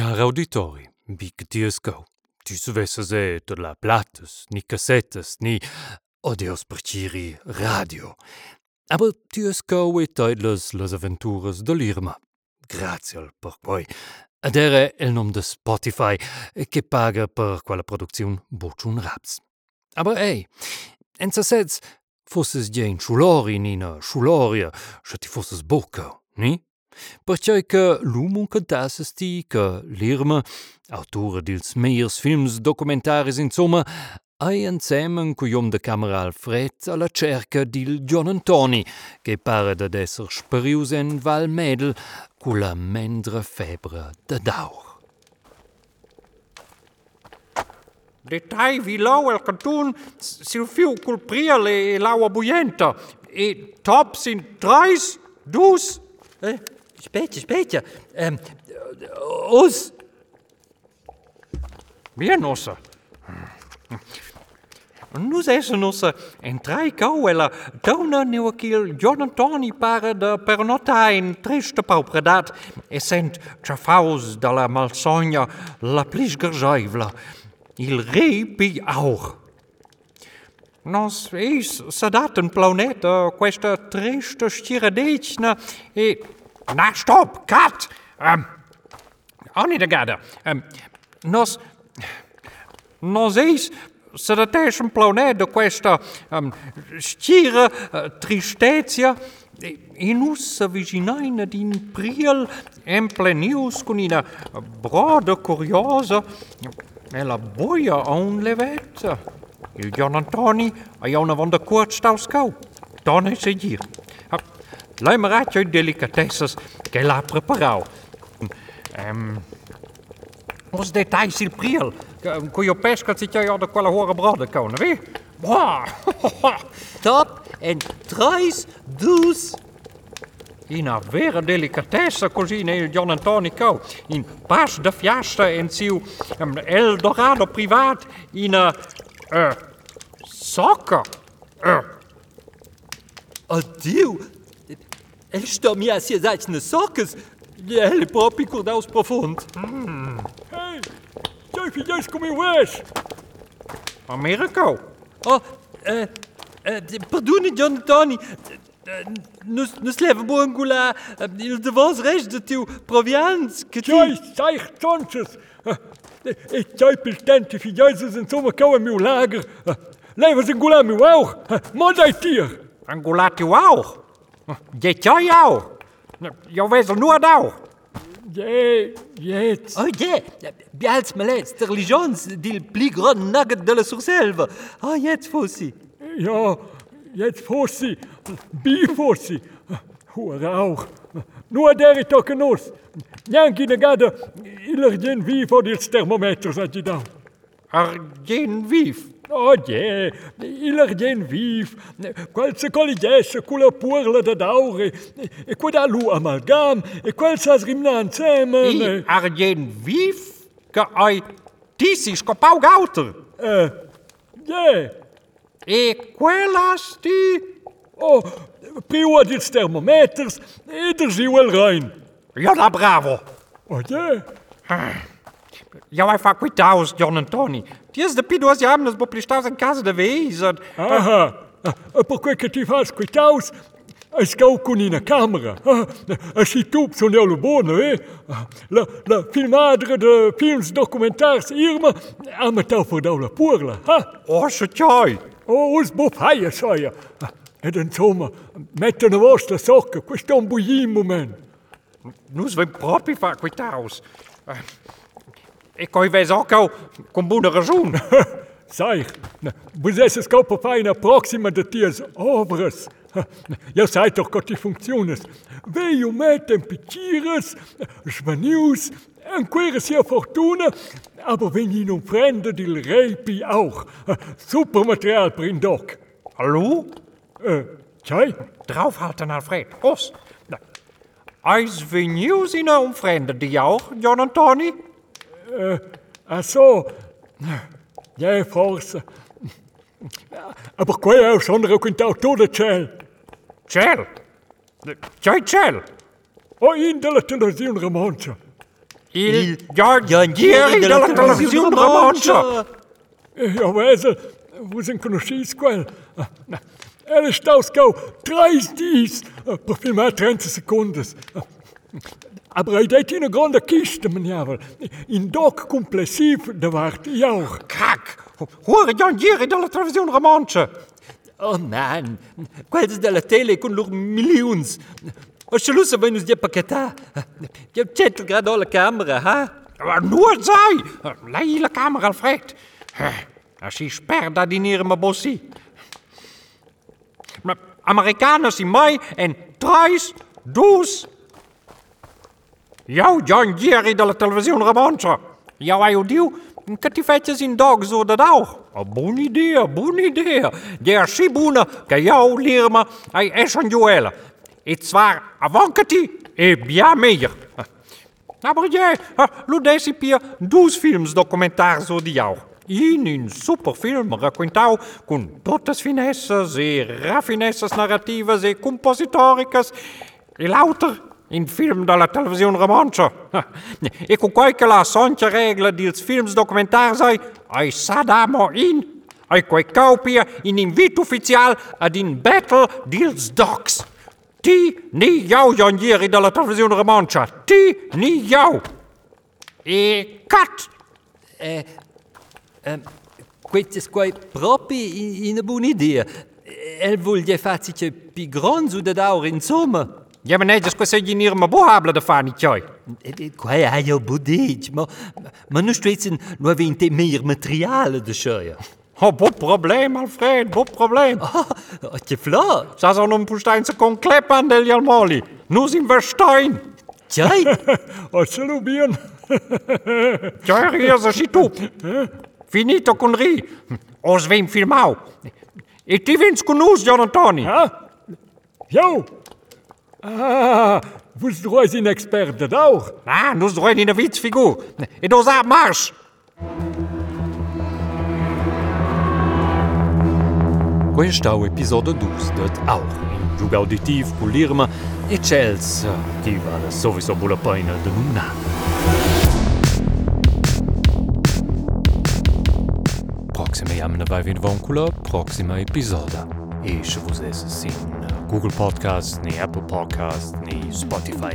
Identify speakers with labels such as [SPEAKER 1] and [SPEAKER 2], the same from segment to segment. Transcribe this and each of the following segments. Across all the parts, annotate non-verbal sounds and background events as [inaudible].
[SPEAKER 1] Cari auditori, bic dies go, tu savesses de la platus, ni cassettes, ni, oh o Deus perciri, radio. Aber tu es go et aidles aventuras de l'Irma. Grazie per poi. Ed era il nom de Spotify, che paga per quella produzione bocciun raps. Aber ei, en sets sez, fosses gen in schulori, nina schululoria, se ti fosses bocca, ni? Perciò che l'uomo cantasses ti che l'Irma, autore dils meiers films documentaris insomma, hai insieme con iom de camera Alfred alla cerca dil John Antoni, che pare d'ad esser sperius en Val Medel con la mendre febre de daur.
[SPEAKER 2] Detai vi lau el cantun sil fiu cul priel e l'aua buienta. E top sin treis, dus.
[SPEAKER 3] Eh, Spetje, spetje. Um, os.
[SPEAKER 2] Meer nossen. Nu zes nossen en tre kouwellen tonen nieuwe kiel Jordan Tony pare de pernotta in triste paupredat e er sent trafaus de la malsogna la plis gerzuivla. Il repi auch. Nos is sedaten planeta, questa triste stiradecna e Na, stop, cat! Um, Annie de gada. Um, nos... Nos eis sadat un planeta questa um, stira uh, tristezia e nus avvicinaina din priel emplenius con una broda curiosa e la boia on levetta. Il John Antoni a una van de koortstauskau. Dan is ze hier. Je delicatesses che la preparau. Um, os details il priel. Je pesca zit je de quella horen broden konen, wie? [laughs]
[SPEAKER 3] Top en treis, dus.
[SPEAKER 2] In a vera delicatessa così nel John Antonico, in pas de fiasta en siu um, Eldorado privaat, in a uh, soccer. Uh.
[SPEAKER 3] Sto mi a sia zaichne soccas. Ele propi cordaus profund.
[SPEAKER 4] Hey, jij filhos como eu és.
[SPEAKER 2] Americo.
[SPEAKER 3] Oh, uh, uh, perdone, John. Nus, nus leven boangula, il devons recht de tiu provians, que ti...
[SPEAKER 4] Jij, zeig tonches. Ik jij piltenti filhos insomma cau meu lager. Levas engula meu auch. Modai tier.
[SPEAKER 2] Angulati auch. Je tjoi auch. Jo wezel nur da.
[SPEAKER 4] Je, jetzt.
[SPEAKER 3] Oh, je, bials malets, der religions, dil pli grand nugget de la surselva. Oh, jetzt fossi.
[SPEAKER 4] Ja, jetzt fossi. Bi fossi. Hora auch. Nur der ich doch genuss. Neanche ne gada, il argent vivo dils thermometers a gidau.
[SPEAKER 2] Argen vif.
[SPEAKER 4] Oh, je, il argent Oh, Oje, ilargen viv, se des, cula purla de daure, e quadalu amalgam, e qualsas rimnan semen...
[SPEAKER 2] I argen viv, ca oi tisis copau gauter.
[SPEAKER 4] Eh, je.
[SPEAKER 2] E euh, quellas ti...
[SPEAKER 4] Oh, priu priua dils termometers, e der giu el rein.
[SPEAKER 2] Ja, da bravo. Oje.
[SPEAKER 4] Oh, ah.
[SPEAKER 2] Eu ai făcut aus, John Antoni. Ties de pidu azi amnes para plistaus în casă de vez
[SPEAKER 4] zăd. ah por că que faci cu taus, Es gau cun ina camera. A si tup sun eu bună, eh? La, la filmadre de filmes documentários Irma am a tau fădau la purla, ha?
[SPEAKER 2] O, să ceai!
[SPEAKER 4] O, oh, us bo faia soia. Ed äh, insomma, mette la vostra socca, questo è un buon momento.
[SPEAKER 2] Nus vem próprio fa quitaus. Uh. [laughs] ook au con buona ragion.
[SPEAKER 4] Sai, vos esses caupa faina proxima de tias obras. Ja seid doch Gott die Funktiones. Veio metem picires, svanius, anquere sia fortuna, aber wenn ihn um Fremde dil reipi auch. Supermaterial per in doc.
[SPEAKER 2] Hallo?
[SPEAKER 4] Äh, tjai?
[SPEAKER 2] Draufhalten, Alfred. Os. Eis venius in een vreemde die auch, John Antoni?
[SPEAKER 4] Äh, så so. er forse. Aber qual é o genre que então tudo
[SPEAKER 2] tchel? Tchel? Tchai
[SPEAKER 4] tchel? O indela televizion romancha.
[SPEAKER 2] Il giorgieri della televizion romancha.
[SPEAKER 4] Eu vejo, vos conheceis qual? Ela está aos cau três dias para filmar 30 segundos. In a grande kiste, maniavel. In doc complessiv de wart jauch.
[SPEAKER 2] Kak, hoor giorgieri della televisione romancia.
[SPEAKER 3] Oh man, quels della tele con loro milions. O scelusa vai nus dia paquetà. Ja cettel grad alla camera, ha?
[SPEAKER 2] Maar nur zij. Lei la camera Alfred. Als je sperda dineren me bossi. Maar Amerikaners in mij en thuis, dus. Jo, John Deere de la televizion remonse. Jo, que te fechas em dog ou dat ook. Een boa ideia, bonne idee. Die is zo bonne, dat jou leer me, E, is een duel. Het is waar, avancati, en bien meer. Maar jij, lo desi pia, dus films documentaar zo die jou. in un super film racontau con totes finesses e rafinesses narrativas e compositoricas e outro, In film de la televisie romaanse. Ik kon kijken naar Santje regelen die het films documentaar zei. Hij zat daar maar in. Hij kon kopen in een wit officiaal in battle deals Docs. Ti niet jou, Janjeri de la televisie romaanse. Ti niet jou. E cut.
[SPEAKER 3] Eh, eh, questo è proprio una buona idea. El voglia farsi più grande da ora, insomma.
[SPEAKER 2] Ja, maar nee, dus qua sei dinir ma bohabla da fani tjoi.
[SPEAKER 3] Quai ha jo ma ma nu stretsen nu avente mehr materiale de scheuer.
[SPEAKER 2] Oh, bo probleem, Alfred, bo probleem. [laughs]
[SPEAKER 3] Oh, che fla.
[SPEAKER 2] Sa so non pusteinse con klepan degli almoli. Nu sin wir stein.
[SPEAKER 3] Tjai,
[SPEAKER 4] Otselo bien.
[SPEAKER 2] Tjoi, [laughs] hier se si tu. Finito con ri. Os vem filmau. E ti vins con us, John Antoni.
[SPEAKER 4] Ha? Jo. Ah, vous droit inexpert dedans
[SPEAKER 2] Ah, nous droit une vite figu. Et nos armes marchent
[SPEAKER 1] Questa è l'episodio 2 di Aur. Giug auditiv con l'Irma e Chels, che vale sovviso bulla pena di nunna. Proxima jamna vai vin voncula, proxima episoda. E se vos es sin Google Podcast, nei Apple Podcast, nei Spotify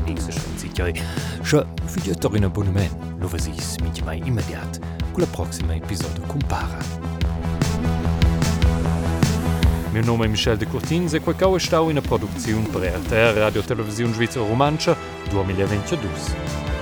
[SPEAKER 1] Fiiert in Abonnement, lowe sichs mit mai immediat. Gula proxima Episode kompara. Meu nome è Michel de Curtin e quacao stau ina produziun per RTR Radio Televisiun Schweizer Romancia 2022.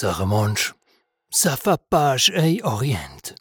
[SPEAKER 1] dieser Mensch, ça va page et oriente.